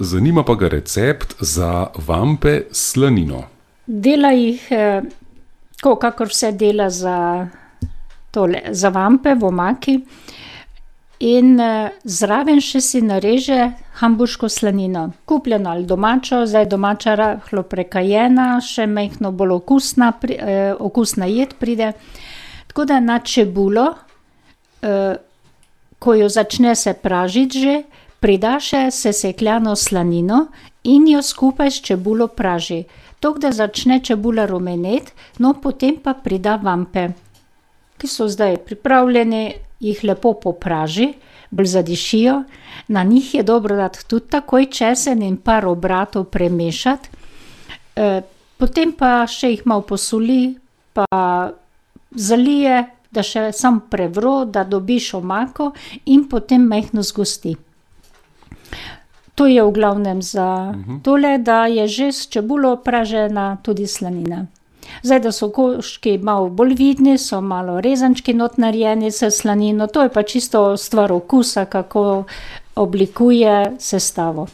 zanima pa ga recept za vampe slanino. Dela jih, tako kakor vse dela za tole, za vampe v omaki. In, zraven še si nareže hamburško slanino. Kupljeno ali domačo, zdaj domača rahlo prekajena, še majhno bolj okusna okusna jed pride. Tako da na čebulo, ko jo začne se pražiti že, prida še sesekljano slanino in jo skupaj s čebulo praži. Toliko, da začne čebula rumeneti, no, potem pa prida vampe, ki so zdaj pripravljeni, jih lepo popraži, bolj zadišijo. Na njih je dobro dati tudi takoj česen in par obratov premešati. potem pa še jih malo posoli pa zalije, da še samo prevre, da dobiš omako, in potem majhno zgosti. To je v glavnem za tole, da je že s čebulo pražena tudi slanina. Zdaj, da so koščki malo bolj vidni, so malo rezančki not narejeni s slanino, to je pa čisto stvar okusa, kako oblikuje sestavo.